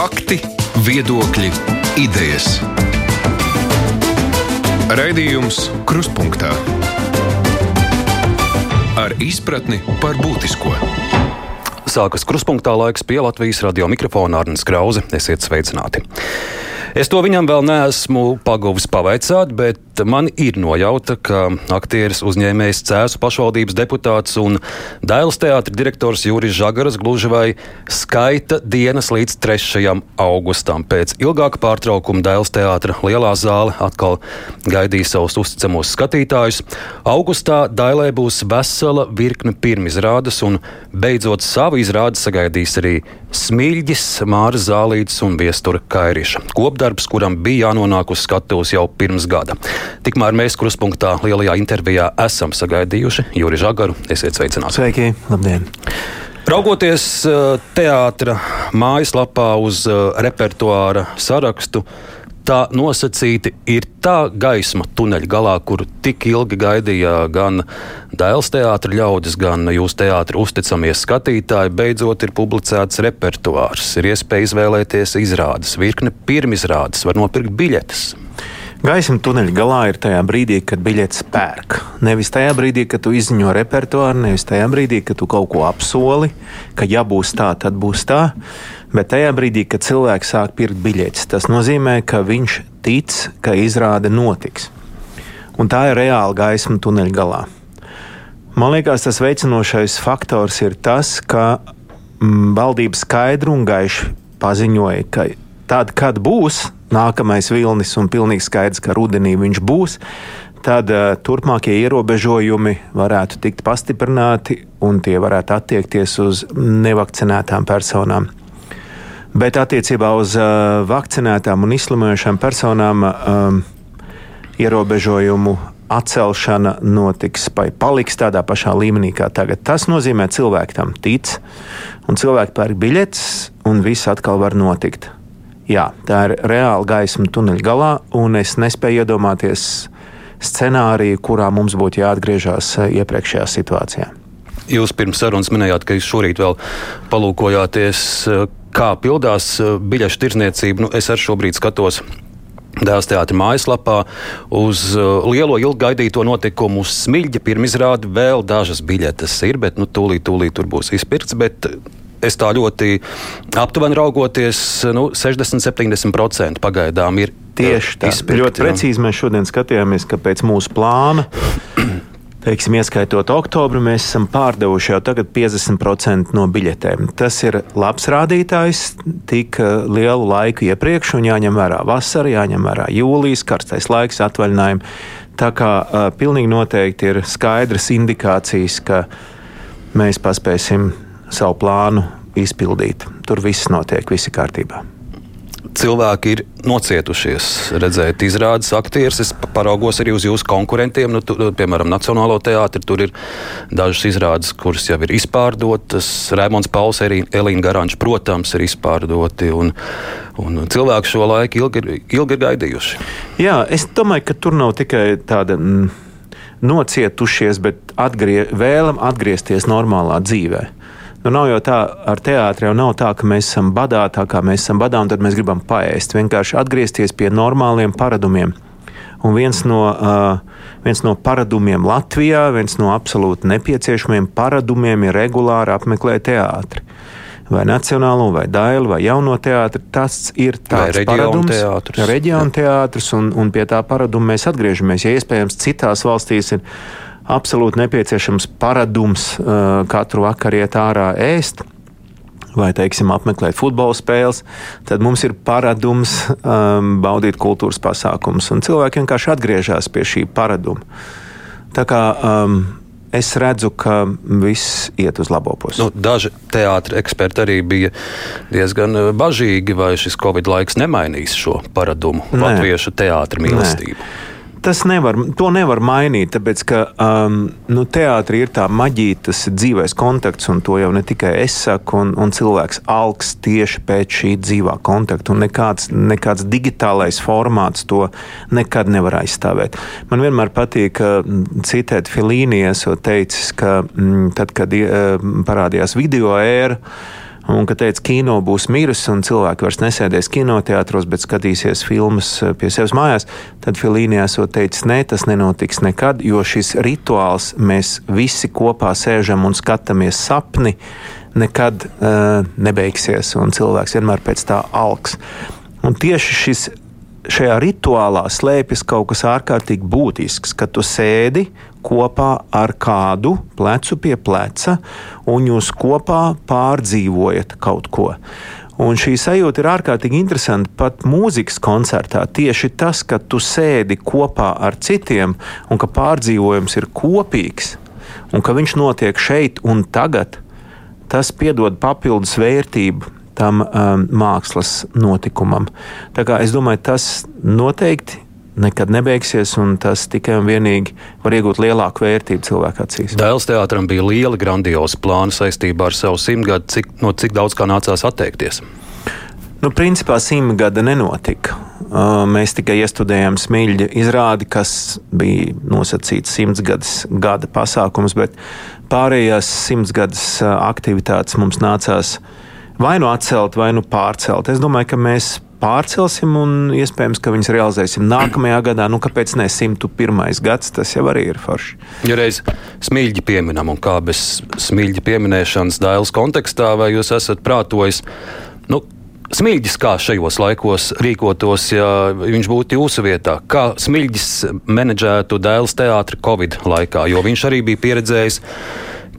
Fakti, viedokļi, idejas. Raidījums Kruspunkta ar izpratni par būtisko. Sākas kruspunktā laiks pie Latvijas radio mikrofona Arnēs Krause. Esiet sveicināti! Es to viņam vēl neesmu paguvis pavaicāt, bet man ir nojauta, ka aktieris uzņēmējs Cēzu pašvaldības deputāts un Dailas teātra direktors Juris Žagaras gluži vai skaita dienas līdz 3. augustam. Pēc ilgāka pārtraukuma Dailas teātra lielā zāle atkal gaidīja savus uzticamos skatītājus. Augustā Dailē būs vesela virkne pirmizrādes, un beidzot savu izrādi sagaidīs arī Smilģis, Māra Zālītis un Viestura Kairiša. Kopdarbs, kuram bija jānonāk uz skatuves jau pirms gada. Tikmēr mēs kruspunktā lielajā intervijā esam sagaidījuši Juri Žagaru. Esiet sveicināti! Sveiki! Labdien! Raugoties eh, teātra mājaslapā uz eh, repertuāra sarakstu, tā nosacīti ir tā gaisma tuneļa galā, kuru tik ilgi gaidīja gan Dēls teātris ļaudis, gan jūsu teātris uzticamies skatītāji. Beidzot, ir publicēts repertuārs, ir iespēja izvēlēties izrādes, virkne pirmizrādes, var nopirkt biļetes. Gaisma tuneļa galā ir tajā brīdī, kad biļetes pērk. Nevis tajā brīdī, kad tu izziņo repertuāru, nevis tajā brīdī, kad tu kaut ko apsoli, ka ja būs tā, tad būs tā. Bet tajā brīdī, kad cilvēks sāk pirkt biļetes, tas nozīmē, ka viņš tic, ka izrāde notiks. Un tā ir reāla gaisma tuneļa galā. Man liekas, tas veicinošais faktors ir tas, ka mm, valdība skaidri un gaiši paziņoja, ka tad, kad būs nākamais vilnis un pilnīgi skaidrs, ka rudenī viņš būs, tad uh, turpmākie ierobežojumi varētu tikt pastiprināti un tie varētu attiekties uz nevakcinētām personām. Bet attiecībā uz uh, vakcinētām un izslimojušām personām um, ierobežojumu atcelšana notiks vai paliks tādā pašā līmenī kā tagad. Tas nozīmē, ka cilvēki tam tic, un cilvēki pērk biļetes, un viss atkal var notikt. Jā, tā ir reāla gaisma tuneļa galā, un es nespēju iedomāties scenāriju, kurā mums būtu jāatgriežas iepriekšējā situācijā. Jūs pirms sarunas minējāt, ka jūs šorīt vēl palūkojāties, kā pildās biļešu tirzniecība. Nu, es arī šobrīd skatos Dēls teātris mājaslapā uz lielo ilgaidīto notikumu uz smilģa pirmizrādi vēl dažas biļetes ir, bet nu, tūlīt, tūlīt tur būs izpirkts. Bet es tā ļoti aptuveni raugoties, nu, 60-70% pagaidām ir tieši. Izpirkti, ļoti precīzi mēs šodien skatījāmies, ka pēc mūsu plāna teiksim, ieskaitot oktobru, mēs esam pārdevuši jau tagad 50% no biļetēm. Tas ir labs rādītājs tik eh, lielu laiku iepriekš, un jāņem vērā vasara, jāņem vērā jūlijas, karstais laiks, atvaļinājumi. Tā kā uh, pilnīgi noteikti ir skaidras indikācijas, ka mēs paspēsim savu plānu izpildīt. Tur viss notiek, viss ir kārtībā cilvēki ir nocietušies redzēt izrādes aktierus. Es paraugos arī uz jūsu konkurentiem, nu, tu, piemēram, Nacionālo teātri. Tur ir dažas izrādes, kuras jau ir izpārdotas. Rēmons Pauls, arī Elīna Garanča, protams, ir izpārdoti. Un, un cilvēki šo laiku ilgi, ilgi ir gaidījuši. Jā, es domāju, ka tur nav tikai tāda. Mm, nocietušies, bet atgrie, vēlam atgriezties normālā dzīvēm. Nu, nav jau tā, ar teātri jau nav tā, ka mēs esam badā, tā kā mēs esam badā, un tad mēs gribam paēst. Vienkārši atgriezties pie normāliem paradumiem. Un viens no, uh, viens no paradumiem Latvijā, viens no absolūti nepieciešamiem paradumiem ir regulāri apmeklēt teātri. Vai nacionālo, vai dailu, vai jauno teātri. Tas ir tāds paradums, teātris. reģiona teātris, un, un pie tā paraduma mēs atgriežamies. Ja iespējams, citās valstīs ir absolūti nepieciešams paradums uh, katru vakaru iet ārā ēst. Vai, teiksim, apmeklēt futbola spēles, tad mums ir paradums um, baudīt kultūras pasākumus. Cilvēki vienkārši atgriežas pie šī paraduma. Tā kā um, es redzu, ka viss iet uz labo pusi. Nu, daži teātris eksperti arī bija diezgan uh, bažīgi, vai šis Covid laiks nemainīs šo paradumu, Nē. latviešu teātris mīlestību. Nē tas nevar, to nevar mainīt, tāpēc ka um, nu, teātrī ir tā maģija, tas ir dzīvais kontakts, un to jau ne tikai es saku, un, un cilvēks alks tieši pēc šī dzīvā kontakta, nekāds, nekāds digitālais formāts to nekad nevar aizstāvēt. Man vienmēr patīk citēt Filīnijas, jo teicis, ka m, tad, kad uh, parādījās video ēra, Un, kad teica, kino būs miris un cilvēki vairs nesēdēs kinoteātros, bet skatīsies filmas eh, pie sevis mājās, tad Filīnijā esot teicis, nē, tas nenotiks nekad, jo šis rituāls mēs visi kopā sēžam un skatāmies sapni, nekad uh, nebeigsies, un cilvēks vienmēr pēc tā alks. Un tieši šis šajā rituālā slēpjas kaut kas ārkārtīgi būtisks, ka tu sēdi kopā ar kādu plecu pie pleca un jūs kopā pārdzīvojat kaut ko. Un šī sajūta ir ārkārtīgi interesanta pat mūzikas koncertā. Tieši tas, ka tu sēdi kopā ar citiem un ka pārdzīvojums ir kopīgs un ka viņš notiek šeit un tagad, tas piedod papildus vērtību tam um, mākslas notikumam. Tā kā es domāju, tas noteikti nekad nebeigsies, un tas tikai un vienīgi var iegūt lielāku vērtību cilvēku acīs. Dēls teātram bija liela, grandioza plāna saistībā ar savu simtgadu, cik, no cik daudz kā nācās atteikties. Nu, principā simtgada nenotika. Uh, mēs tikai iestudējām smilģa izrādi, kas bija nosacīts simtsgadus gada pasākums, bet pārējās simtsgadus uh, aktivitātes mums nācās vai nu atcelt, vai nu pārcelt. Es domāju, ka mēs pārcelsim un iespējams, ka viņas realizēsim nākamajā gadā. Nu, kāpēc ne 101. gads? Tas jau arī ir forši. Ja reiz smilģi pieminam, un kā bez smilģi pieminēšanas dēls kontekstā, vai jūs esat prātojis? Nu, Smilģis kā šajos laikos rīkotos, ja viņš būtu jūsu vietā? Kā smilģis menedžētu dēls teātri Covid laikā, jo viņš arī bija pieredzējis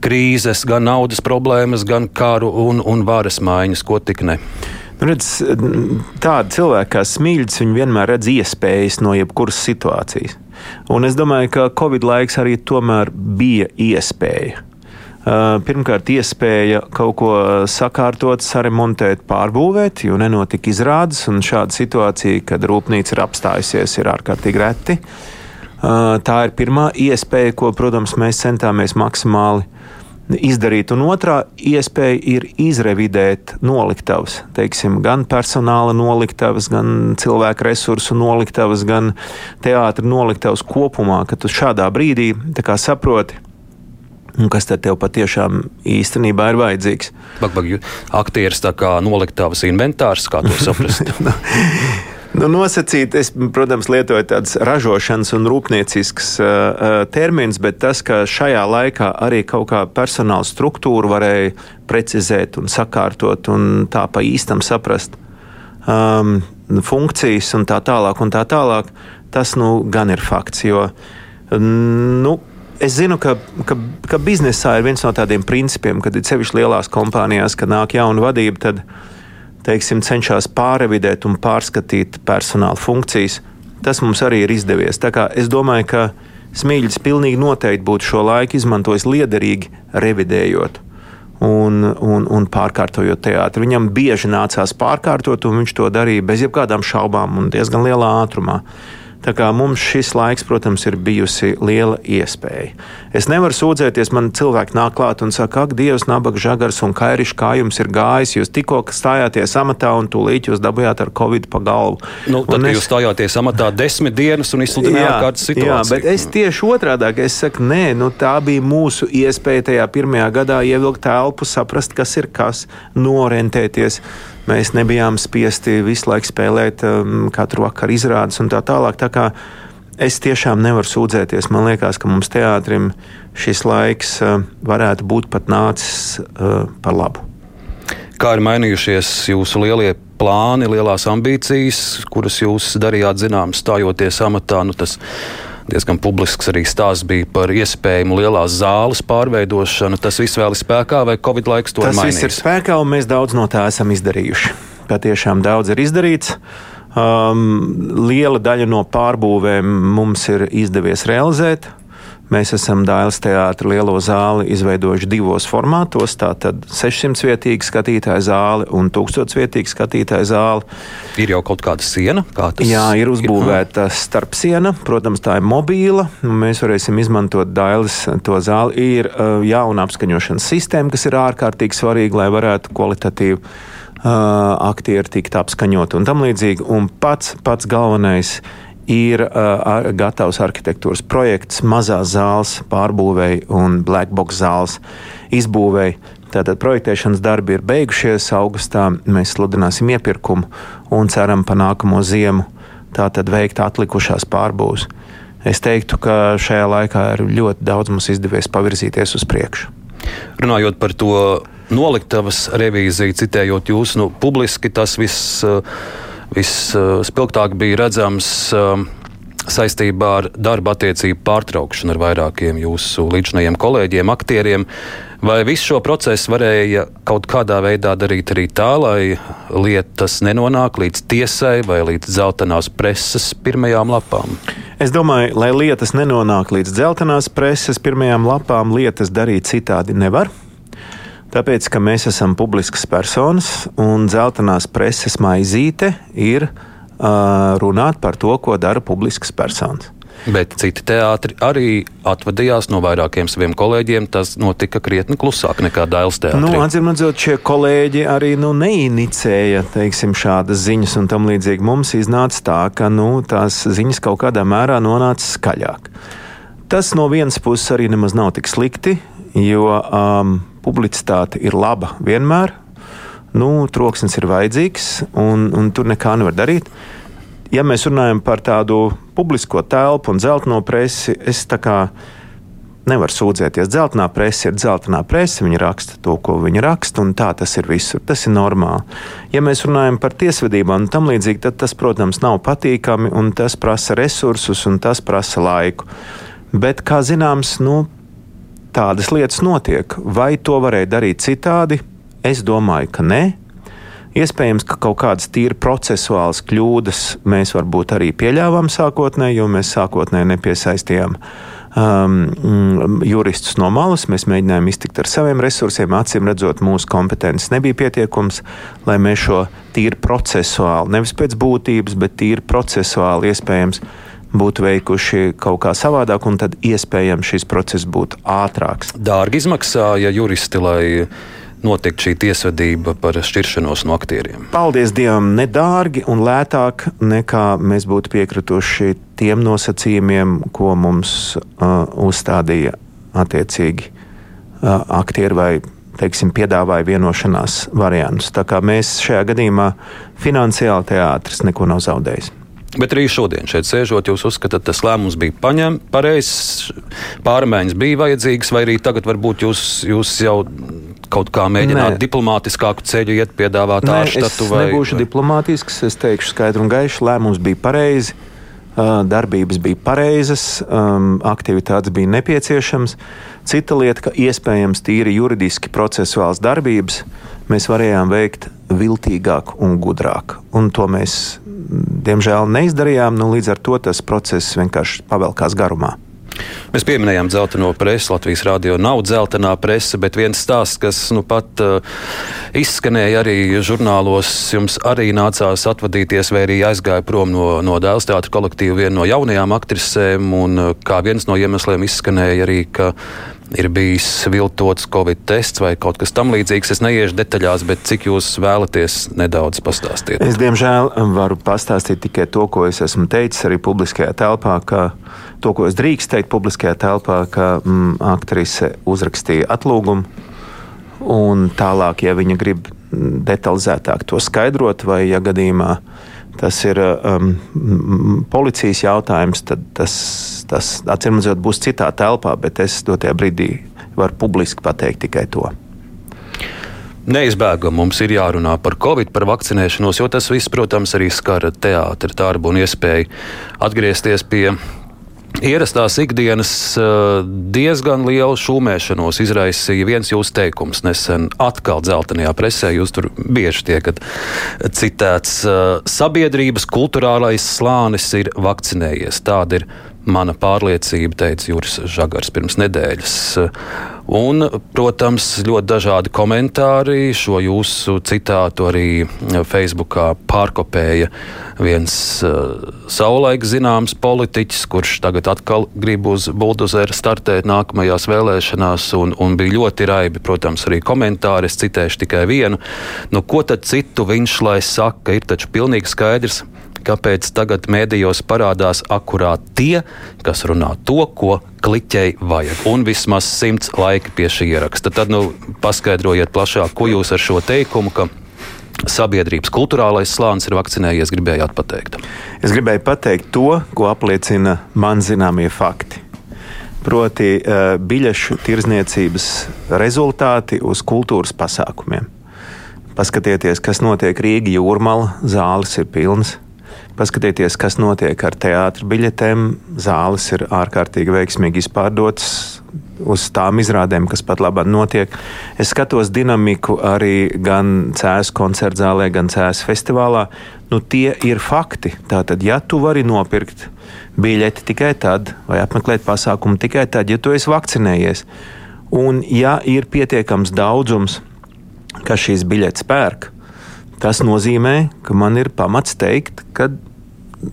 krīzes, gan naudas problēmas, gan karu un, un varas maiņas, ko tik ne. Redz, tādi cilvēki kā smilģis, viņi vienmēr redz iespējas no jebkuras situācijas. Un es domāju, ka Covid laiks arī tomēr bija iespēja. Uh, pirmkārt, iespēja kaut ko sakārtot, saremontēt, pārbūvēt, jo nenotika izrādes. Šāda situācija, kad rūpnīca ir apstājusies, ir ārkārtīgi reti. Uh, tā ir pirmā iespēja, ko, protams, mēs centāmies maksimāli izdarīt. Un otrā iespēja ir izrevidēt noliktavas, teiksim, gan personāla noliktavas, gan cilvēku resursu noliktavas, gan teātra noliktavas kopumā, ka tu šādā brīdī saproti. Un kas tad tev patiešām īstenībā ir vajadzīgs? Bak, bak, aktieris tā kā noliktavas inventārs, kā to saprast? Nu, nosacīt, es, protams, lietoju tādas ražošanas un rūpnieciskas uh, terminus, bet tas, ka šajā laikā arī kaut kā personāla struktūru varēja precizēt un sakārtot un tā pa īstam saprast um, funkcijas un tā tālāk un tā tālāk, tas nu gan ir fakts, jo, nu, es zinu, ka, ka, ka biznesā ir viens no tādiem principiem, kad ir sevišķi lielās kompānijās, kad nāk jauna vadība, tad teiksim, cenšas pārrevidēt un pārskatīt personāla funkcijas. Tas mums arī ir izdevies. Es domāju, ka Smīļs pilnīgi noteikti būtu šo laiku izmantojis liederīgi, revidējot un, un, un pārkārtojot teātri. Viņam bieži nācās pārkārtot, un viņš to darīja bez jebkādām šaubām un diezgan lielā ātrumā. Tā kā mums šis laiks, protams, ir bijusi liela iespēja. Es nevaru sūdzēties, man cilvēki nāk klāt un saka, ak, Dievs, nabaga žagars un kairišs, kā jums ir gājis. Jūs tikko stājāties amatā un tūlīt jūs dabūjāt ar covid pa galvu. Nu, tad es... jūs stājāties amatā desmit dienas un izsludinājāt kādu situāciju. Jā, bet es tieši otrādi es saku, nē, nu, tā bija mūsu iespēja tajā pirmajā gadā ievilkt telpu, saprast, kas ir kas, norentēties. Mēs nebijām spiesti visu laiku spēlēt um, katru vakaru izrādes un tā tālāk. Tā kā es tiešām nevaru sūdzēties. Man liekas, ka mums teātrim šis laiks uh, varētu būt pat nācis uh, par labu. Kā ir mainījušies jūsu lielie plāni, lielās ambīcijas, kuras jūs darījāt zināmas, stājoties amatā? Nu, tas diezgan publisks arī stāsts bija par iespējamu lielās zāles pārveidošanu. Tas viss vēl ir spēkā, vai Covid laiks to Tas ir mainījis? Tas viss ir spēkā, un mēs daudz no tā esam izdarījuši. Patiešām daudz ir izdarīts. Um, liela daļa no pārbūvēm mums ir izdevies realizēt. Mēs esam Dāvidas teātra lielo zāli izveidojuši divos formātos. Tātad 600 vietīga skatītāja zāle un 1000 vietīga skatītāja zāle. Ir jau kaut kāda siena? Kā Jā, ir uzbūvēta ir. starp siena. Protams, tā ir mobīla. Mēs varēsim izmantot Dāvidas to zāli. Ir uh, jauna apskaņošanas sistēma, kas ir ārkārtīgi svarīga, lai varētu kvalitatīvi uh, aktieri tikt apskaņot un tam līdzīgi. Un pats, pats galvenais ir uh, gatavs arhitektūras projekts mazās zāles pārbūvēi un black box zāles izbūvēi. Tātad projektēšanas darbi ir beigušies. Augustā mēs sludināsim iepirkumu un ceram pa nākamo ziemu tātad veikt atlikušās pārbūves. Es teiktu, ka šajā laikā ir ļoti daudz mums izdevies pavirzīties uz priekšu. Runājot par to noliktavas revīziju, citējot jūs, nu, publiski tas viss visspilgtāk bija redzams saistībā ar darba attiecību pārtraukšanu ar vairākiem jūsu līdzinājiem kolēģiem, aktieriem. Vai visu šo procesu varēja kaut kādā veidā darīt arī tā, lai lietas nenonāk līdz tiesai vai līdz dzeltenās preses pirmajām lapām? Es domāju, lai lietas nenonāk līdz dzeltenās preses pirmajām lapām, lietas darīt citādi nevar. Tāpēc, ka mēs esam publiskas personas un dzeltenās preses maizīte ir uh, runāt par to, ko dara publiskas personas. Bet citi teātri arī atvadījās no vairākiem saviem kolēģiem. Tas notika krietni klusāk nekā Dāvidas teātris. Nu, Atcīmredzot, šie kolēģi arī nu, neinicēja teiksim, šādas ziņas un tam līdzīgi. Mums iznāca tā, ka nu, tās ziņas kaut kādā mērā nonāca skaļāk. Tas no vienas puses arī nemaz nav tik slikti, jo um, publicitāte ir laba vienmēr. Nu, troksnis ir vajadzīgs, un, un tur nekā nevar darīt ja mēs runājam par tādu publisko telpu un dzelteno presi, es tā kā nevaru sūdzēties. Dzeltenā presa ir dzeltenā presa, viņa raksta to, ko viņa raksta, un tā tas ir visur. Tas ir normāli. Ja mēs runājam par tiesvedībām un tam līdzīgi, tad tas, protams, nav patīkami, un tas prasa resursus, un tas prasa laiku. Bet, kā zināms, nu, tādas lietas notiek. Vai to varēja darīt citādi? Es domāju, ka nē. Iespējams, ka kaut kādas tīri procesuālas kļūdas mēs varbūt arī pieļāvām sākotnēji, jo mēs sākotnēji nepiesaistījām um, mm, juristus no malas. Mēs mēģinājām iztikt ar saviem resursiem. Acīm redzot, mūsu kompetences nebija pietiekams, lai mēs šo tīri procesuāli, nevis pēc būtības, bet tīri procesuāli iespējams būtu veikuši kaut kā savādāk, un tad iespējams šis process būtu ātrāks. Dārgi izmaksāja juristi, lai notikt šī tiesvedība par šķiršanos no aktieriem? Paldies Dievam, nedārgi un lētāk nekā mēs būtu piekrituši tiem nosacījumiem, ko mums uh, uzstādīja attiecīgi uh, aktieri vai teiksim, piedāvāja vienošanās variantus. Tā kā mēs šajā gadījumā finansiāli teātris neko nav zaudējis. Bet arī šodien, šeit sēžot, jūs uzskatāt, tas lēmums bija paņemts, pareizs, pārmaiņas bija vajadzīgas, vai arī tagad varbūt jūs, jūs jau kaut kā mēģināt Nē. diplomātiskāku ceļu iet, piedāvāt ārštatu? Es vai, nebūšu vai... diplomātisks, es teikšu skaidru un gaišu, lēmums bija pareizi. Darbības bija pareizas, aktivitātes bija nepieciešamas. Cita lieta, ka iespējams tīri juridiski procesuāls darbības mēs varējām veikt viltīgāk un gudrāk. Un to mēs diemžēl neizdarījām. Nu, līdz ar to tas process vienkārši pavelkās garumā. Mēs pieminējām dzelteno presi. Latvijas rādio nav dzeltenā presa, bet viens stāsts, kas nu pat uh, izskanēja arī žurnālos, jums arī nācās atvadīties vai arī aizgāja prom no, no dēls teātra kolektīva viena no jaunajām aktrisēm. Un, uh, kā viens no iemesliem izskanēja arī, ka ir bijis viltots Covid tests vai kaut kas tamlīdzīgs. Es neiešu detaļās, bet cik jūs vēlaties nedaudz pastāstīt? Es, diemžēl, varu pastāstīt tikai to, ko es esmu teicis arī publiskajā telpā, ka to, ko es drīkstu teikt publiskajā telpā, ka mm, aktrise uzrakstīja atlūgumu. Un tālāk, ja viņa grib detalizētāk to skaidrot, vai ja gadījumā tas ir um, policijas jautājums, tad tas, tas acīm redzot, būs citā telpā, bet es dotajā brīdī varu publiski pateikt tikai to. Neizbēgami mums ir jārunā par covid, par vakcinēšanos, jo tas viss, protams, arī skar teātri, darbu un iespēju atgriezties pie Ierastās ikdienas eh, diezgan lielu šūmēšanos izraisīja viens jūsu teikums nesen atkal dzeltenajā presē. Jūs tur bieži tiekat citēts. Eh, sabiedrības kultūrālais slānis ir vakcinējies. Tāda ir mana pārliecība, teica Juris Žagars pirms nedēļas. Un, protams, ļoti dažādi komentāri. Šo jūsu citātu arī Facebookā pārkopēja viens uh, savulaik zināms politiķis, kurš tagad atkal grib uz buldozeru startēt nākamajās vēlēšanās, un, un bija ļoti raibi, protams, arī komentāri. Es citēšu tikai vienu. Nu, ko tad citu viņš lai saka? Ir taču pilnīgi skaidrs, kāpēc tagad mēdījos parādās akurāt tie, kas runā to, ko kliķei vajag. Un vismaz simts laiki pie šī ieraksta. Tad nu, paskaidrojiet plašāk, ko jūs ar šo teikumu, ka sabiedrības kultūrālais slānis ir vakcinējies, gribējāt pateikt? Es gribēju pateikt to, ko apliecina man zināmie fakti. Proti, uh, biļešu tirzniecības rezultāti uz kultūras pasākumiem. Paskatieties, kas notiek Rīgā jūrmālā, zāles ir pilnas. Paskatieties, kas notiek ar teātriem biļetēm. Zāles ir ārkārtīgi veiksmīgi izpārdotas uz tām izrādēm, kas pat labāk notiek. Es skatos dinamiku arī gan Cēlā koncerta zālē, gan Cēlā festivālā. Nu, tie ir fakti. Tātad, ja tu vari nopirkt biļeti tikai tad, vai apmeklēt pasākumu tikai tad, ja tu esi vakcinējies, un ja ir pietiekams daudzums, kas šīs biļetes pērk, tas nozīmē, ka man ir pamats teikt, ka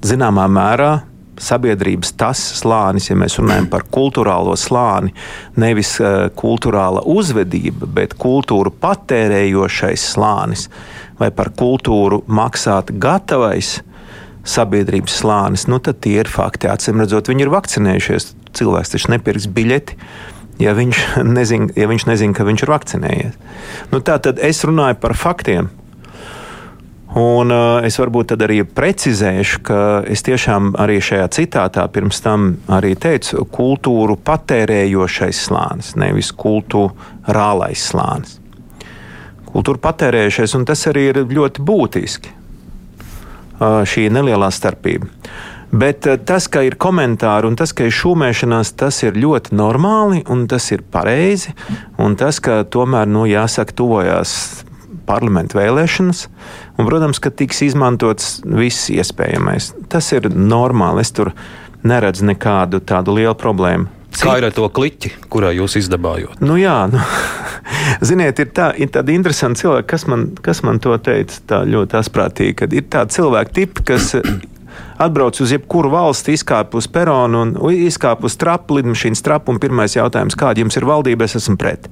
zināmā mērā sabiedrības tas slānis, ja mēs runājam par kultūrālo slāni, nevis uh, kultūrāla uzvedība, bet kultūru patērējošais slānis vai par kultūru maksāt gatavais sabiedrības slānis, nu tad tie ir fakti. Acīm redzot, viņi ir vakcinējušies. Cilvēks taču nepirks biļeti. Ja viņš nezina, ja viņš nezin, ka viņš ir vakcinējies. Nu, tā tad es runāju par faktiem. Un uh, es varbūt arī precizēšu, ka es tiešām arī šajā citātā pirms tam arī teicu, kultūru patērējošais slānis, nevis kultūrālais slānis. Kultūra patērējušais, un tas arī ir ļoti būtiski. Uh, šī nelielā starpība. Bet uh, tas, ka ir komentāri un tas, ka ir šūmēšanās, tas ir ļoti normāli un tas ir pareizi. Un tas, ka tomēr, nu, jāsaka, tuvojās parlamentu vēlēšanas, un, protams, ka tiks izmantots viss iespējamais. Tas ir normāli. Es tur neredzu nekādu tādu lielu problēmu. Cik? Kā ir ar to kliķi, kurā jūs izdabājot? Nu, jā, nu, ziniet, ir, tā, ir tādi interesanti cilvēki, kas man, kas man to teica tā ļoti asprātīgi, kad ir tādi cilvēki tipi, kas atbrauc uz jebkuru valsti, izkāp uz peronu un izkāp uz trapu, lidmašīnas trapu, un pirmais jautājums, kāda jums ir valdība, es esmu pret.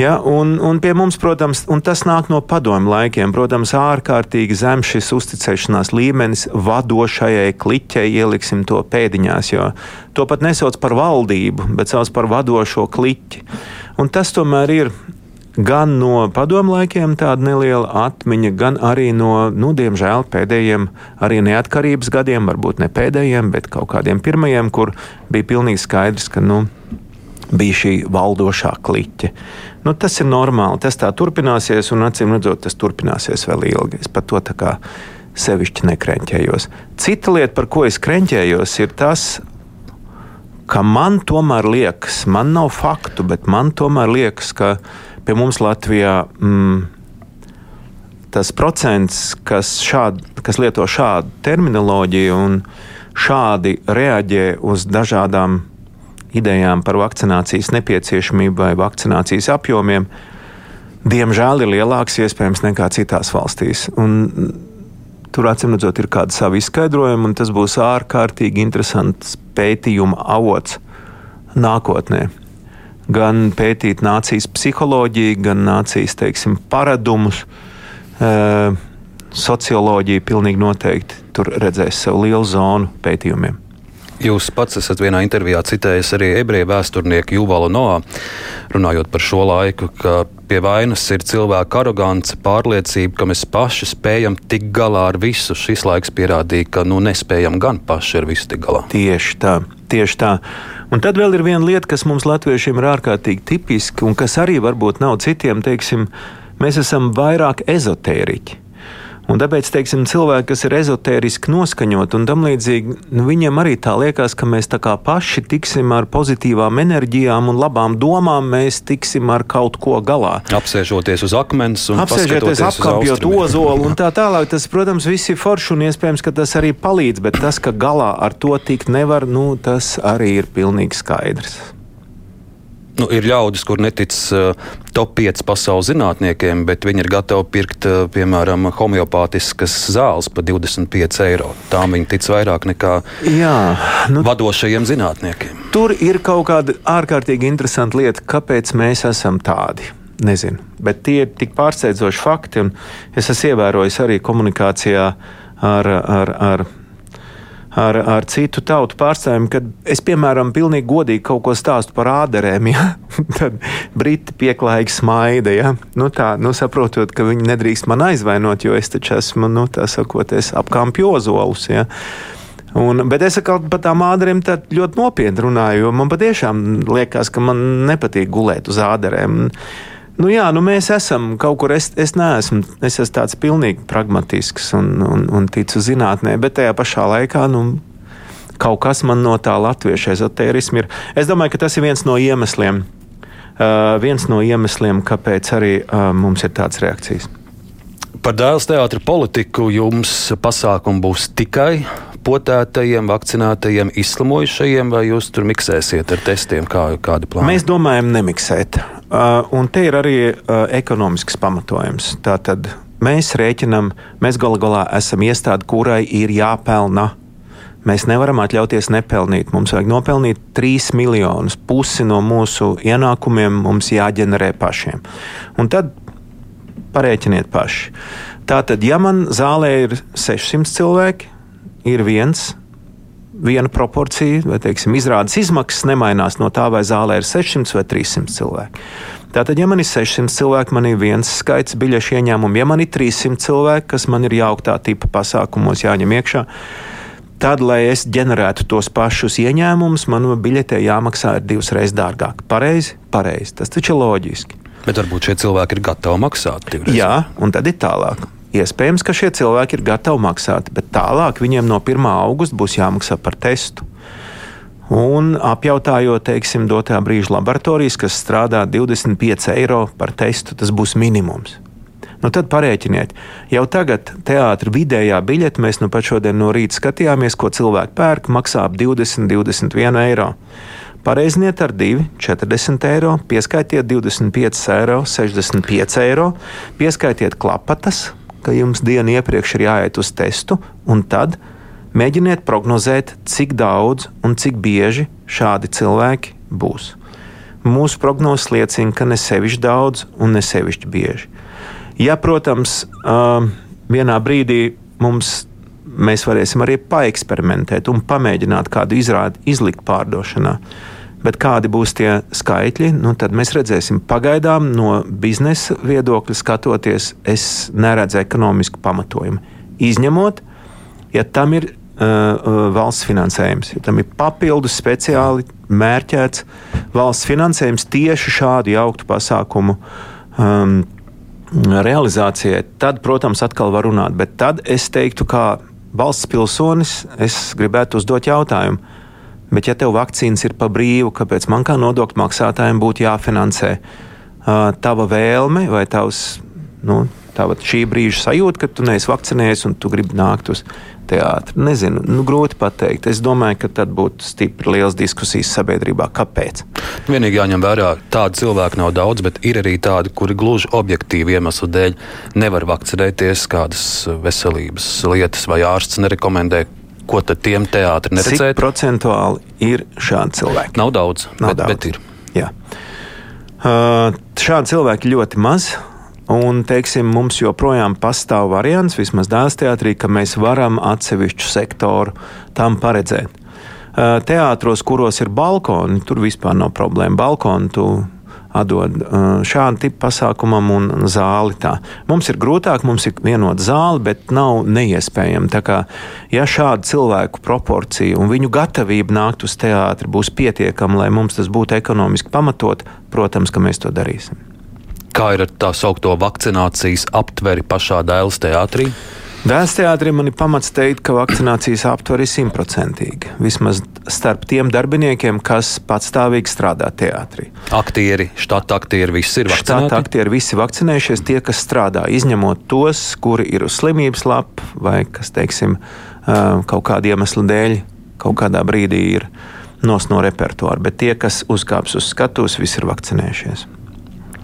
Ja, un, un pie mums, protams, tas nāk no padomju laikiem. Protams, ārkārtīgi zems šis uzticēšanās līmenis vadošajai kliķei, ieliksim to pēdiņās, jo to pat nesauc par valdību, bet sauc par vadošo kliķi. Un tas tomēr ir gan no padomu laikiem tāda neliela atmiņa, gan arī no, nu, diemžēl, pēdējiem, arī neatkarības gadiem, varbūt ne pēdējiem, bet kaut kādiem pirmajiem, kur bija pilnīgi skaidrs, ka, nu, bija šī valdošā kliķe. Nu, tas ir normāli, tas tā turpināsies, un acīm redzot, tas turpināsies vēl ilgi. Es par to tā kā sevišķi nekrenķējos. Cita lieta, par ko es krenķējos, ir tas, ka man tomēr liekas, man nav faktu, bet man tomēr liekas, ka pie mums Latvijā mm, tas procents, kas, šād, kas lieto šādu terminoloģiju un šādi reaģē uz dažādām idejām par vakcinācijas nepieciešamību vai vakcinācijas apjomiem, diemžēl ir lielāks iespējams nekā citās valstīs. Un tur acīm redzot, ir kāda sava izskaidrojuma, un tas būs ārkārtīgi interesants pētījuma avots nākotnē. Gan pētīt nācijas psiholoģiju, gan nācijas teiksim, paradumus. Socioloģija pilnīgi noteikti tur redzēs sev lielu zonu pētījumiem. Jūs pats esat vienā intervijā citējis arī ebreju vēsturnieku Juvalu Noā, runājot par šo laiku, ka pie vainas ir cilvēka arogance, pārliecība, ka mēs paši spējam tikt galā ar visu. Šis laiks pierādīja, ka nu, nespējam gan paši ar visu tikt galā. Tieši tā, tieši tā. Un tad vēl ir viena lieta, kas mums latviešiem ir ārkārtīgi tipiska un kas arī varbūt nav citiem, teiksim, mēs esam vairāk ezotēriķi. Un tāpēc, teiksim, cilvēki, kas ir ezotēriski noskaņoti un tam līdzīgi, nu, viņiem arī tā liekas, ka mēs tā kā paši tiksim ar pozitīvām enerģijām un labām domām, mēs tiksim ar kaut ko galā. Apsēžoties uz akmens un apsēžoties apkopjot ozolu un tā tālāk. Tas, protams, viss ir forši un iespējams, ka tas arī palīdz, bet tas, ka galā ar to tikt nevar, nu, tas arī ir pilnīgi skaidrs. Nu, ir ļaudis, kur netic uh, top 5 pasaules zinātniekiem, bet viņi ir gatavi pirkt, uh, piemēram, homeopātiskas zāles par 25 eiro. Tām viņi tic vairāk nekā Jā, nu, vadošajiem zinātniekiem. Tur ir kaut kāda ārkārtīgi interesanta lieta, kāpēc mēs esam tādi. Nezinu, bet tie ir tik pārsteidzoši fakti. Es esmu ievērojis arī komunikācijā ar, ar, ar ar, ar citu tautu pārstāvjiem, kad es, piemēram, pilnīgi godīgi kaut ko stāstu par ādarēm, ja? tad briti pieklājīgi smaida. Ja? Nu, tā, nu, saprotot, ka viņi nedrīkst man aizvainot, jo es taču esmu, nu, tā sakot, apkampju ozolus. Ja? Un, bet es par tām ādarēm ļoti nopietni runāju, jo man patiešām liekas, ka man nepatīk gulēt uz ādarēm. Nu, jā, nu mēs esam kaut kur. Es, es neesmu, es esmu tāds pilnīgi pragmatisks un, un, un ticu zinātnē, bet tajā pašā laikā. Nu, Kaut kas man no tā latviešu ezotērisma ir. Es domāju, ka tas ir viens no iemesliem, uh, viens no iemesliem kāpēc arī uh, mums ir tādas reakcijas. Par dēls teātra politiku jums pasākumu būs tikai potētajiem, vakcinētajiem, izslimojušajiem, vai jūs tur miksēsiet ar testiem, kā, kādi plāni? Mēs domājam nemiksēt. Uh, un te ir arī uh, ekonomisks pamatojums. Tātad mēs rēķinam, mēs galu galā esam iestāde, kurai ir jāpelna. Mēs nevaram atļauties nepelnīt. Mums vajag nopelnīt 3 miljonus. Pusi no mūsu ienākumiem mums jāģenerē pašiem. Un tad parēķiniet paši. Tātad, ja man zālē ir 600 cilvēki, ir viens viena proporcija, vai teiksim, izrādes izmaksas nemainās no tā, vai zālē ir 600 vai 300 cilvēki. Tātad, ja man ir 600 cilvēki, man ir viens skaits biļešu ieņēmumu, ja man ir 300 cilvēki, kas man ir jauktā tipa pasākumos jāņem iekšā, tad, lai es ģenerētu tos pašus ieņēmumus, man biļetē jāmaksā divas reizes dārgāk. Pareizi, pareizi. Tas taču ir loģiski. Bet varbūt šie cilvēki ir gatavi maksāt divreiz. Jā, un tad ir tālāk. Iespējams, ka šie cilvēki ir gatavi maksāt, bet tālāk viņiem no 1. augusta būs jāmaksā par testu. Un apjautājot, teiksim, dotā brīža laboratorijas, kas strādā 25 eiro par testu, tas būs minimums. Nu, tad parēķiniet, jau tagad teātris vidējā biļete, mēs nu pat šodien no rīta skatījāmies, ko cilvēki pērk, maksā ap 20, 21 eiro. Pareizniet ar 2, 40 eiro, pieskaitiet 25 eiro, 65 eiro, pieskaitiet klapatas, ka jums dienu iepriekš ir jāiet uz testu, un tad mēģiniet prognozēt, cik daudz un cik bieži šādi cilvēki būs. Mūsu prognozes liecina, ka ne sevišķi daudz un ne sevišķi bieži. Ja, protams, vienā brīdī mums mēs varēsim arī paeksperimentēt un pamēģināt kādu izrādi izlikt pārdošanā. Bet kādi būs tie skaitļi, nu, tad mēs redzēsim. Pagaidām no biznesa viedokļa skatoties, es neredzu ekonomisku pamatojumu. Izņemot, ja tam ir uh, uh, valsts finansējums, ja tam ir papildus speciāli mērķēts valsts finansējums tieši šādu jauktu pasākumu. Um, Realizācijai, tad, protams, atkal var runāt, bet tad es teiktu, kā valsts pilsonis, es gribētu uzdot jautājumu, Bet, ja tev vakcīnas ir pa brīvu, kāpēc man kā nodokļu maksātājiem būtu jāfinansē tava vēlme vai tavs, nu, tava šī brīža sajūta, ka tu neesi vakcinējies un tu gribi nākt uz teātri? Nezinu, nu, grūti pateikt. Es domāju, ka tad būtu stipri liels diskusijas sabiedrībā. Kāpēc? Vienīgi jāņem vērā, tādu cilvēku nav daudz, bet ir arī tādi, kuri gluži objektīvi iemeslu dēļ nevar vakcinēties, kādas veselības lietas vai ārsts nerekomendē ko tad tiem teātrim neredzēt? Cik procentuāli ir šādi cilvēki? Nav daudz, Nav bet, daudz. bet ir. Jā. Uh, šādi cilvēki ļoti maz. Un, teiksim, mums joprojām pastāv variants, vismaz dēls teātrī, ka mēs varam atsevišķu sektoru tam paredzēt. Uh, teātros, kuros ir balkoni, tur vispār nav problēma. Balkoni tu atdod uh, šādu tipu pasākumam un zāli. Tā. Mums ir grūtāk, mums ir vienota zāle, bet nav neiespējami. Tā kā, ja šāda cilvēku proporcija un viņu gatavība nākt uz teātri būs pietiekama, lai mums tas būtu ekonomiski pamatot, protams, ka mēs to darīsim. Kā ir ar tā saucamo vakcinācijas aptveri pašā dēls teātrī? Dēls teātrim man ir pamats teikt, ka vakcinācijas aptver ir simtprocentīga. Vismaz starp tiem darbiniekiem, kas patstāvīgi strādā teātrī. Aktieri, štata aktieri, visi ir vakcinēti. Štata aktieri visi vakcinējušies, tie, kas strādā, izņemot tos, kuri ir uz slimības lapu vai kas, teiksim, kaut kāda iemesla dēļ kaut kādā brīdī ir nos no repertuāra. Bet tie, kas uzkāps uz skatuves, visi ir vakcinējušies.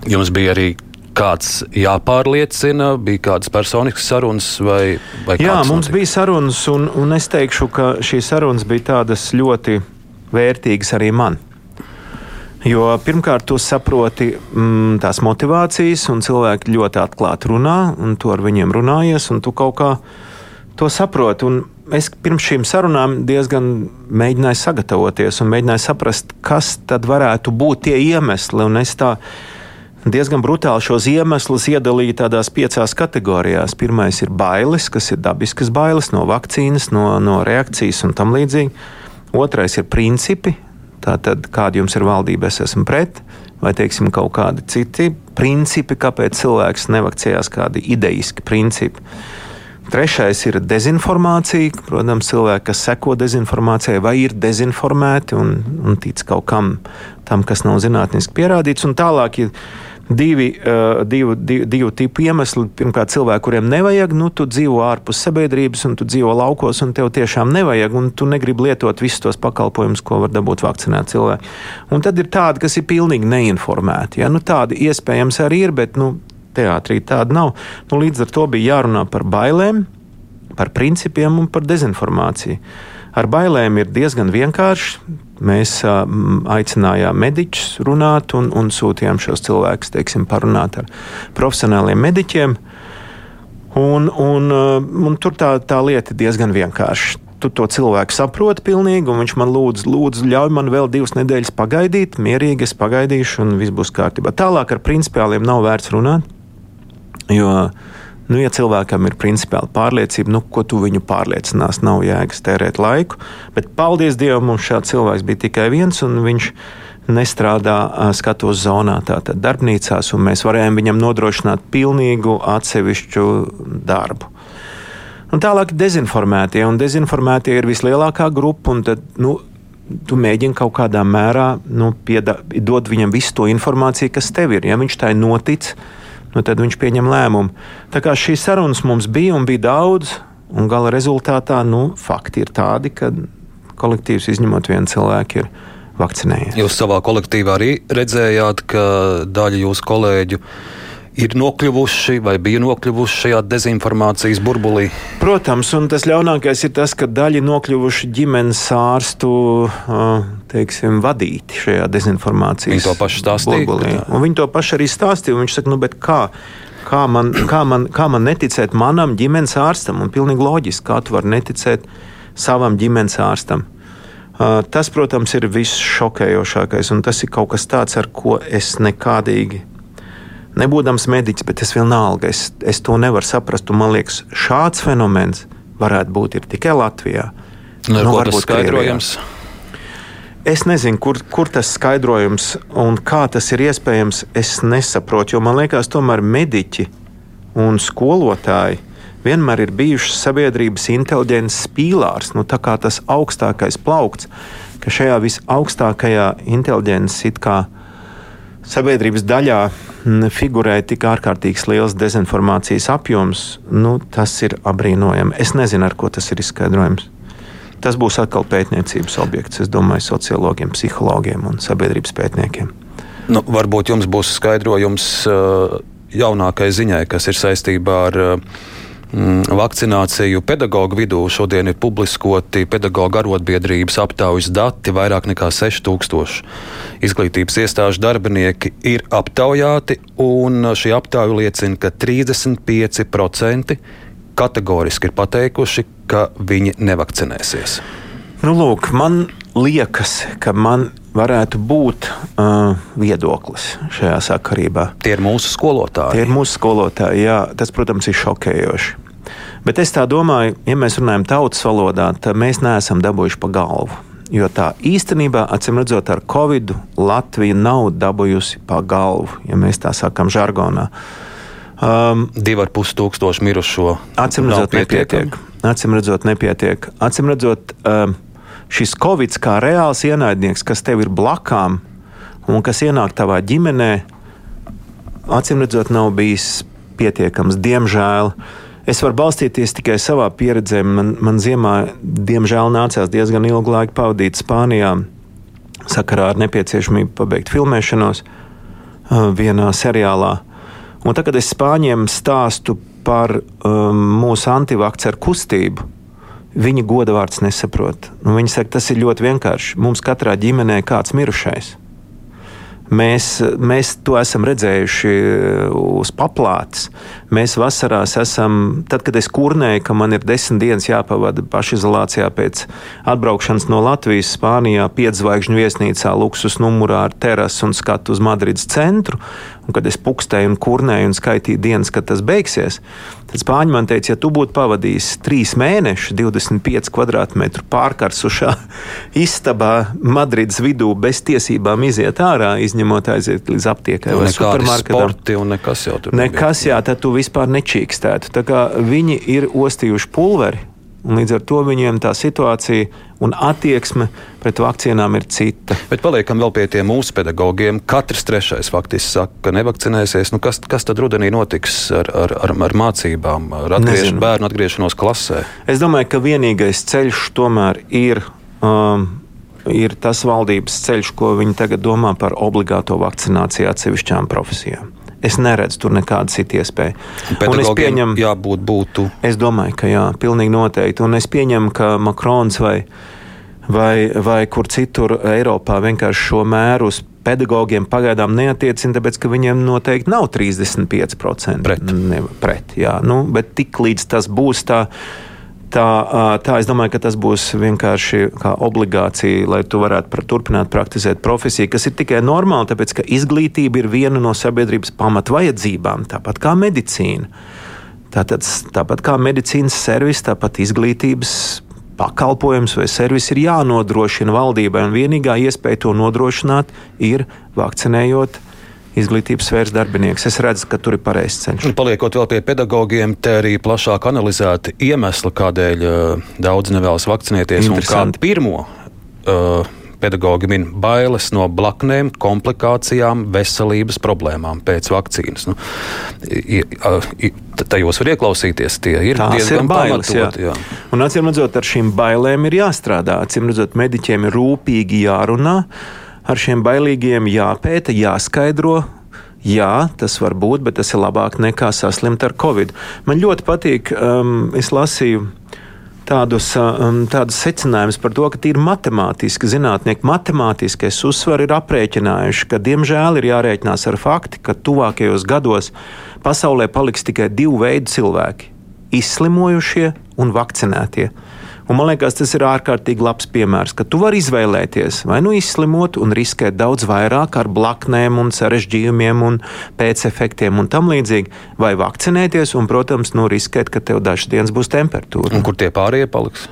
Jums bija arī kāds jāpārliecina, bija kādas personiskas sarunas vai, vai Jā, mums notika? bija sarunas, un, un es teikšu, ka šīs sarunas bija tādas ļoti vērtīgas arī man. Jo pirmkārt, tu saproti mm, tās motivācijas, un cilvēki ļoti atklāti runā, un tu ar viņiem runājies, un tu kaut kā to saprotu. Un es pirms šīm sarunām diezgan mēģināju sagatavoties un mēģināju saprast, kas tad varētu būt tie iemesli. Un es tā diezgan brutāli šos iemeslus iedalīju tādās piecās kategorijās. Pirmais ir bailes, kas ir dabiskas bailes no vakcīnas, no, no reakcijas un tam līdzīgi. Otrais ir principi, tātad kāda jums ir valdība, es esmu pret, vai teiksim, kaut kādi citi principi, kāpēc cilvēks nevakcijās, kādi ideiski principi. Trešais ir dezinformācija. Protams, cilvēki, kas seko dezinformācijai, vai ir dezinformēti un, un tic kaut kam tam, kas nav zinātniski pierādīts. Un tālāk ir divi, uh, divu, divu, divu tipu iemesli. Pirmkārt, cilvēki, kuriem nevajag, nu, tu dzīvo ārpus sabiedrības, un tu dzīvo laukos, un tev tiešām nevajag, un tu negribi lietot visus tos pakalpojumus, ko var dabūt vakcinēti cilvēki. Un tad ir tādi, kas ir pilnīgi neinformēti. Ja? Nu, tādi iespējams arī ir, bet nu, teātrī tāda nav. Nu, līdz ar to bija jārunā par bailēm, par principiem un par dezinformāciju. Ar bailēm ir diezgan vienkārši. Mēs uh, aicinājām mediķus runāt un, un sūtījām šos cilvēkus, teiksim, parunāt ar profesionāliem mediķiem. Un, un, uh, un tur tā, tā lieta ir diezgan vienkārša. Tu to cilvēku saproti pilnīgi, un viņš man lūdz, lūdzu, ļauj man vēl divas nedēļas pagaidīt, mierīgi es pagaidīšu, un viss būs kārtībā. Tālāk ar principiāliem nav vērts runāt. Jo, nu, ja cilvēkam ir principiāli pārliecība, nu, ko tu viņu pārliecinās, nav jēgas tērēt laiku. Bet, paldies Dievam, mums šāds cilvēks bija tikai viens, un viņš nestrādā skatos zonā, tātad darbnīcās, un mēs varējām viņam nodrošināt pilnīgu atsevišķu darbu. Un tālāk dezinformētie, un dezinformētie ir vislielākā grupa, un tad, nu, tu mēģini kaut kādā mērā nu, pieda, dot viņam visu to informāciju, kas tev ir. Ja viņš tā ir noticis, nu, tad viņš pieņem lēmumu. Tā kā šīs sarunas mums bija un bija daudz, un gala rezultātā nu, fakti ir tādi, ka kolektīvs izņemot vienu cilvēku ir vakcinējies. Jūs savā kolektīvā arī redzējāt, ka daļa jūsu kolēģu ir nokļuvuši vai bija nokļuvuši šajā dezinformācijas burbulī? Protams, un tas ļaunākais ir tas, ka daļa nokļuvuši ģimenes ārstu teiksim, vadīti šajā dezinformācijas viņi to pašu stāstīja. viņi to pašu arī stāstīja. Viņš saka, nu, kā? Kā man, kā, man, kā man neticēt manam ģimenes ārstam? Un pilnīgi loģiski, kā tu vari neticēt savam ģimenes ārstam. Uh, tas, protams, ir viss šokējošākais, un tas ir kaut kas tāds, ar ko es nekādīgi nebūdams mediķis, bet es vienalga, es, es to nevaru saprast. Man liekas, šāds fenomens varētu būt tikai Latvijā. Nu, nu, tas skaidrojams? Krievijā. Es nezinu, kur, kur tas skaidrojums un kā tas ir iespējams. Es nesaprotu, jo man liekas, tomēr mediķi un skolotāji vienmēr ir bijuši sabiedrības inteliģences pīlārs, nu, tā kā tas augstākais plaukts, ka šajā visaugstākajā inteliģences it kā sabiedrības daļā figurē tik ārkārtīgi liels dezinformācijas apjoms, nu, tas ir apbrīnojami. Es nezinu, ar ko tas ir izskaidrojams. Tas būs atkal pētniecības objekts, es domāju, sociologiem, psihologiem un sabiedrības pētniekiem. Nu, varbūt jums būs skaidrojums uh, jaunākai ziņai, kas ir saistībā ar uh, Mm, vakcināciju pedagoģu vidū šodien ir publiskoti pedagoģu arotbiedrības aptaujas dati. Vairāk nekā 6000 izglītības iestāžu darbinieki ir aptaujāti, un šī aptauja liecina, ka 35% kategoriski ir pateikuši, ka viņi nevakcinēsies. Nu, lūk, man liekas, ka man varētu būt uh, viedoklis šajā sakarībā. Tie ir mūsu skolotāji. Tie ir mūsu skolotāji, jā, tas, protams, ir šokējoši. Bet es tā domāju, ja mēs runājam tautas valodā, tad mēs neesam dabūjuši pa galvu. Jo tā īstenībā, acīm redzot, ar Covid Latvija nav dabūjusi pa galvu, ja mēs tā sakām žargonā. Um, Divi ar pus tūkstoši mirušo. Acīm redzot, nepietiek. Acīm redzot, nepietiek. Acīm redzot, um, šis Covid kā reāls ienaidnieks, kas tev ir blakām un kas ienāk tavā ģimenē, acīm redzot, nav bijis pietiekams. Diemžēl. Es varu balstīties tikai savā pieredzē. Man, man ziemā, diemžēl, nācās diezgan ilgu laiku pavadīt Spānijā, sakarā ar nepieciešamību pabeigt filmēšanos uh, vienā seriālā. Un tagad, es Spāņiem stāstu par um, mūsu antivakcēru kustību, Viņa goda vārds nesaprot. Nu, viņa saka, tas ir ļoti vienkārši. Mums katrā ģimenē ir kāds mirušais. Mēs, mēs to esam redzējuši uz paplātes. Mēs vasarās esam, tad, kad es kurnēju, ka man ir desmit dienas jāpavada pašizolācijā pēc atbraukšanas no Latvijas, Spānijā, piedzvaigžņu viesnīcā, luksus numurā ar terasu un skatu uz Madrides centru. Un, kad es pukstēju un kurnēju un skaitīju dienas, kad tas beigsies, tad spāņi man teica, ja tu būtu pavadījis trīs mēnešus, 25 km pārkarsušā istabā Madrides vidū bez tiesībām iziet ārā, izņemot aiziet līdz aptiekai vai supermarketam. Nekas jau tur. Nekas, jā, tad tu vispār nečīkstētu. Tā kā viņi ir ostījuši pulveri, un līdz ar to viņiem tā situācija un attieksme pret vakcīnām ir cita. Bet paliekam vēl pie tiem mūsu pedagogiem. Katrs trešais faktiski saka, ka nevakcinēsies. Nu, kas, kas tad rudenī notiks ar, ar, ar, ar mācībām, ar atgriež, bērnu atgriešanos klasē? Es domāju, ka vienīgais ceļš tomēr ir. Um, Ir tas valdības ceļš, ko viņi tagad domā par obligāto vakcināciju atsevišķām profesijām. Es neredzu tur nekādu citu iespēju. Un es pieņemu, jābūt būtu. Es domāju, ka jā, pilnīgi noteikti. Un es pieņemu, ka Makrons vai, vai, vai kur citur Eiropā vienkārši šo mēru uz pedagogiem pagaidām neatiecina, tāpēc ka viņiem noteikti nav 35% pret. Ne, pret jā, nu, bet tik līdz tas būs tā Tā, tā es domāju, ka tas būs vienkārši kā obligācija, lai tu varētu pra, turpināt praktizēt profesiju, kas ir tikai normāli, tāpēc ka izglītība ir viena no sabiedrības pamatvajadzībām, tāpat kā medicīna. Tātad, tāpat kā medicīnas servis, tāpat izglītības pakalpojums vai servis ir jānodrošina valdībai, un vienīgā iespēja to nodrošināt ir vakcinējot izglītības sfēras darbinieks. Es redzu, ka tur ir pareizs ceļš. Paliekot vēl pie pedagogiem, te arī plašāk analizēti iemesli, kādēļ uh, daudz nevēlas vakcinēties. Kā pirmo uh, pedagogi min bailes no blaknēm, komplikācijām, veselības problēmām pēc vakcīnas. Nu, tajos var ieklausīties. Tie ir Tās diezgan ir bailes. Jā. Jā. Un acīm redzot, ar šīm bailēm ir jāstrādā. Acīm redzot, mediķiem ir rūpīgi jārunā ar šiem bailīgiem jāpēta, jāskaidro. Jā, tas var būt, bet tas ir labāk nekā saslimt ar covid. Man ļoti patīk, um, es lasīju tādus, um, tādus secinājumus par to, ka tīri matemātiski zinātnieki matemātiskais uzsver ir aprēķinājuši, ka diemžēl ir jārēķinās ar faktu, ka tuvākajos gados pasaulē paliks tikai divi veidi cilvēki - izslimojušie un vakcinētie. Un man liekas, tas ir ārkārtīgi labs piemērs, ka tu vari izvēlēties vai nu izslimot un riskēt daudz vairāk ar blaknēm un sarežģījumiem un pēcefektiem un tam līdzīgi, vai vakcinēties un, protams, nu, riskēt, ka tev dažas dienas būs temperatūra. Un kur tie pārējie paliks?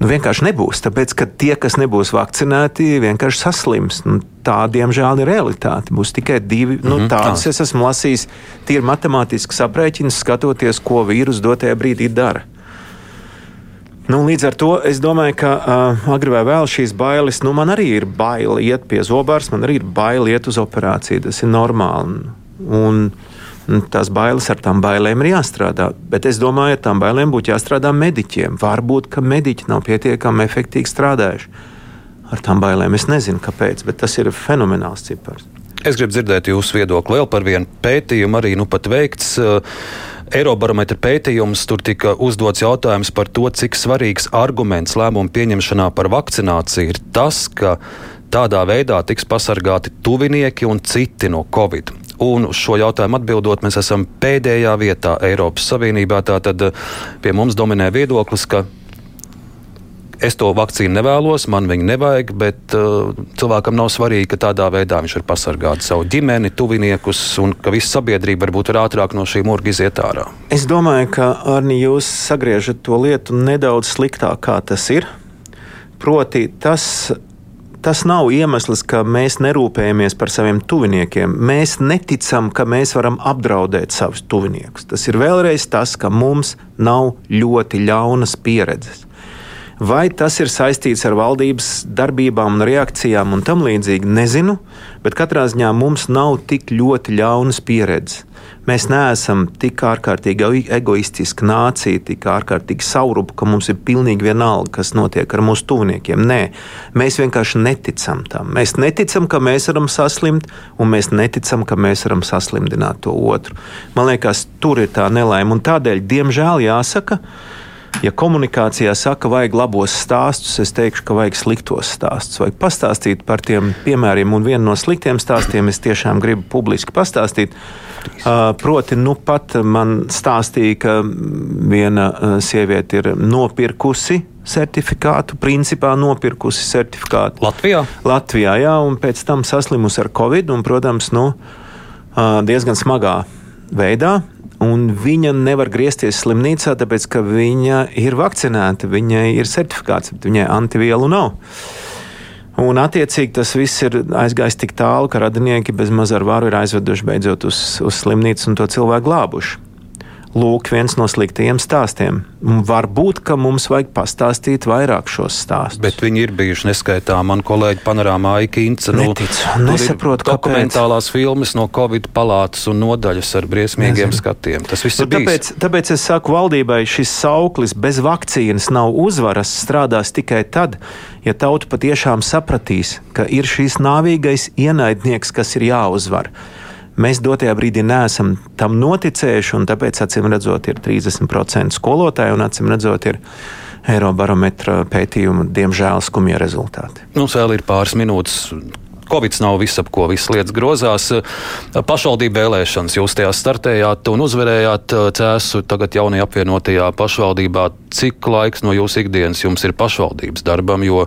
Nu, vienkārši nebūs, tāpēc ka tie, kas nebūs vakcinēti, vienkārši saslims. Nu, tā, diemžēl, ir realitāte. Būs tikai divi. Mm -hmm. nu, mhm. tādas es esmu lasījis, tīri matemātiski aprēķinus, skatoties, ko vīrusu dotajā brīdī dara. Nu, līdz ar to es domāju, ka uh, agrāk vai vēl šīs bailes, nu, man arī ir bail iet pie zobārs, man arī ir bail iet uz operāciju. Tas ir normāli. Un, un tās bailes ar tām bailēm ir jāstrādā. Bet es domāju, ar tām bailēm būtu jāstrādā mediķiem. Varbūt, ka mediķi nav pietiekami efektīvi strādājuši. Ar tām bailēm es nezinu, kāpēc, bet tas ir fenomenāls cipars. Es gribu dzirdēt jūsu viedokli vēl par vienu pētījumu, arī nu pat veikts. Uh, Eirobarometra pētījums tur tika uzdots jautājums par to, cik svarīgs arguments lēmumu pieņemšanā par vakcināciju ir tas, ka tādā veidā tiks pasargāti tuvinieki un citi no Covid. Un uz šo jautājumu atbildot, mēs esam pēdējā vietā Eiropas Savienībā. Tātad pie mums dominē viedoklis, ka es to vakcīnu nevēlos, man viņu nevajag, bet uh, cilvēkam nav svarīgi, ka tādā veidā viņš var pasargāt savu ģimeni, tuviniekus, un ka visa sabiedrība varbūt ir ātrāk no šī murga iziet ārā. Es domāju, ka Arni, jūs sagriežat to lietu nedaudz sliktāk, kā tas ir. Proti, tas tas nav iemesls, ka mēs nerūpējamies par saviem tuviniekiem. Mēs neticam, ka mēs varam apdraudēt savus tuviniekus. Tas ir vēlreiz tas, ka mums nav ļoti ļaunas pieredzes. Vai tas ir saistīts ar valdības darbībām un reakcijām un tam līdzīgi, nezinu, bet katrā ziņā mums nav tik ļoti ļaunas pieredzes. Mēs neesam tik ārkārtīgi egoistiski nācija, tik ārkārtīgi saurupa, ka mums ir pilnīgi vienalga, kas notiek ar mūsu tuviniekiem. Nē, mēs vienkārši neticam tam. Mēs neticam, ka mēs varam saslimt, un mēs neticam, ka mēs varam saslimdināt to otru. Man liekas, tur ir tā nelaime, un tādēļ, diemžēl, jāsaka, ka Ja komunikācijā saka, vajag labos stāstus, es teikšu, ka vajag sliktos stāstus. Vajag pastāstīt par tiem piemēriem, un vienu no sliktiem stāstiem es tiešām gribu publiski pastāstīt. Proti, nu pat man stāstīja, ka viena uh, sieviete ir nopirkusi certifikātu, principā nopirkusi certifikātu. Latvijā? Latvijā, jā, un pēc tam saslimusi ar covid, un, protams, nu, diezgan smagā veidā un viņa nevar griezties slimnīcā, tāpēc ka viņa ir vakcinēta, viņai ir certifikāts, bet viņai antivielu nav. Un, attiecīgi, tas viss ir aizgājis tik tālu, ka radinieki bez maz ar varu ir aizveduši beidzot uz, uz slimnīcu un to cilvēku glābuši. Lūk, viens no sliktajiem stāstiem. Varbūt, ka mums vajag pastāstīt vairāk šos stāstus. Bet viņi ir bijuši neskaitām. Man kolēģi panorāmā Aikīns. Nu, nesaprotu, kāpēc. Dokumentālās filmas no Covid palātas un nodaļas ar briesmīgiem Nezinu. skatiem. Tas viss nu, ir tāpēc, bijis. Tāpēc es saku valdībai, šis sauklis bez vakcīnas nav uzvaras, strādās tikai tad, ja tauta patiešām sapratīs, ka ir šīs nāvīgais ienaidnieks, kas ir jāuzvar. Mēs dotajā brīdī neesam tam noticējuši, un tāpēc, acīm redzot, ir 30% skolotāju un acīm redzot, ir Eirobarometra pētījuma, diemžēl, skumja rezultāti. Mums vēl ir pāris minūtes. Covid nav viss, ap ko visas lietas grozās. Pašvaldību vēlēšanas jūs tajā startējāt un uzvarējāt cēsu tagad jaunajā apvienotajā pašvaldībā. Cik laiks no jūsu ikdienas jums ir pašvaldības darbam, jo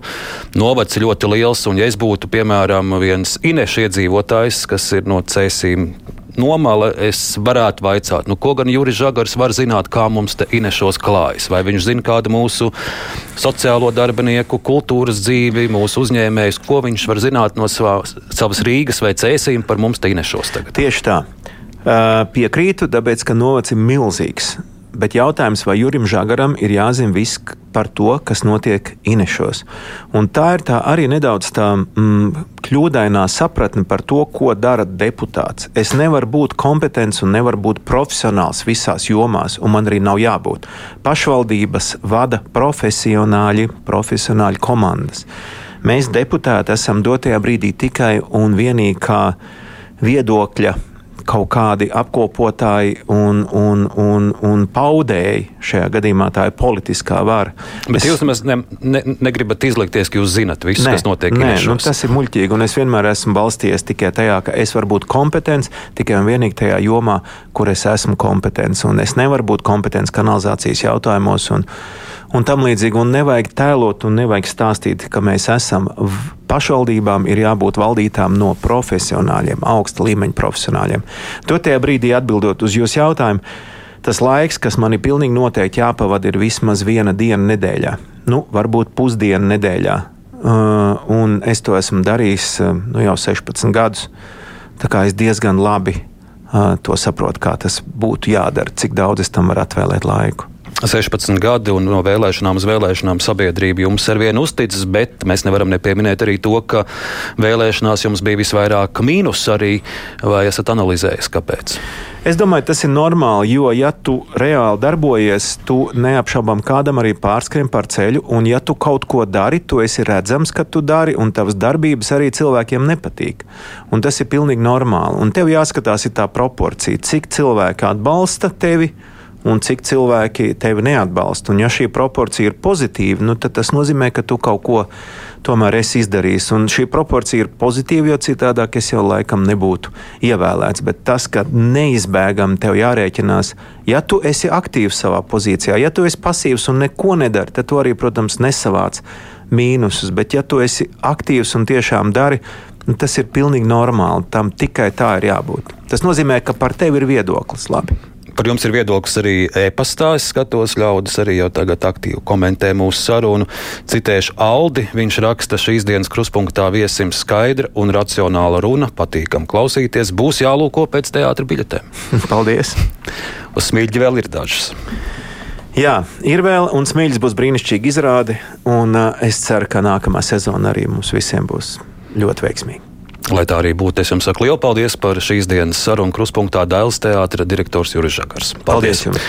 novads ļoti liels, un ja es būtu, piemēram, viens inešu iedzīvotājs, kas ir no cēsīm nomala, es varētu vaicāt, nu, ko gan Juris Žagars var zināt, kā mums te Inešos klājas. Vai viņš zina kādu mūsu sociālo darbinieku, kultūras dzīvi, mūsu uzņēmējus, ko viņš var zināt no savā, savas Rīgas vai cēsīm par mums te Inešos tagad? Tieši tā. Uh, piekrītu, tāpēc, ka novads ir milzīgs. Bet jautājums, vai Jurim Žagaram ir jāzina viss par to, kas notiek Inešos. Un tā ir tā arī nedaudz tā mm, kļūdainā sapratne par to, ko dara deputāts. Es nevaru būt kompetents un nevaru būt profesionāls visās jomās, un man arī nav jābūt. Pašvaldības vada profesionāļi, profesionāļi komandas. Mēs deputāti esam dotajā brīdī tikai un vienīgi kā viedokļa kaut kādi apkopotāji un, un, un, un paudēji. Šajā gadījumā tā ir politiskā vara. Bet es, jūs nemaz ne, ne, negribat izlikties, ka jūs zinat visu, ne, kas notiek nē, nu, tas ir muļķīgi. Un es vienmēr esmu balstījies tikai tajā, ka es varu būt kompetents tikai un vienīgi tajā jomā, kur es esmu kompetents. Un es nevaru būt kompetents kanalizācijas jautājumos. Un, un tam līdzīgi. Un nevajag tēlot un nevajag stāstīt, ka mēs esam. Pašvaldībām ir jābūt valdītām no profesionāļiem, augsta līmeņa profesionāļiem. To tajā brīdī atbildot uz jūsu jautājumu, tas laiks, kas man ir pilnīgi noteikti jāpavada, ir vismaz viena diena nedēļā. Nu, varbūt pusdiena nedēļā. Uh, un es to esmu darījis uh, nu, jau 16 gadus. Tā kā es diezgan labi uh, to saprotu, kā tas būtu jādara, cik daudz es tam varu atvēlēt laiku. 16 gadi un no vēlēšanām uz vēlēšanām sabiedrība jums ar vienu uzticas, bet mēs nevaram nepieminēt arī to, ka vēlēšanās jums bija visvairāk mīnus arī, vai esat analizējis, kāpēc? Es domāju, tas ir normāli, jo, ja tu reāli darbojies, tu neapšaubām kādam arī pārskrien par ceļu, un ja tu kaut ko dari, tu esi redzams, ka tu dari, un tavas darbības arī cilvēkiem nepatīk. Un tas ir pilnīgi normāli. Un tev jāskatās ir tā proporcija, cik cilvēki atbalsta tevi un cik cilvēki tevi neatbalsta. Un ja šī proporcija ir pozitīva, nu, tad tas nozīmē, ka tu kaut ko tomēr esi izdarījis. Un šī proporcija ir pozitīva, jo citādāk es jau laikam nebūtu ievēlēts. Bet tas, ka neizbēgami tev jārēķinās, ja tu esi aktīvs savā pozīcijā, ja tu esi pasīvs un neko nedari, tad tu arī, protams, nesavāc mīnusus. Bet ja tu esi aktīvs un tiešām dari, nu, tas ir pilnīgi normāli. Tam tikai tā ir jābūt. Tas nozīmē, ka par tevi ir viedoklis labi. Par jums ir viedoklis arī e-pastā. Es skatos, ļaudis arī jau tagad aktīvi komentē mūsu sarunu. Citēšu Aldi. Viņš raksta šīs dienas kruspunktā viesim skaidra un racionāla runa. Patīkam klausīties. Būs jālūko pēc teātra biļetēm. Paldies! Uz smilģi vēl ir dažas. Jā, ir vēl, un smilģis būs brīnišķīgi izrādi. Un, uh, es ceru, ka nākamā sezona arī mums visiem būs ļoti veiksmīga. Lai tā arī būtu, es jums saku lielu paldies par šīs dienas sarunu kruspunktā Dēls teātra direktors Juris Žakars. Paldies! paldies jums!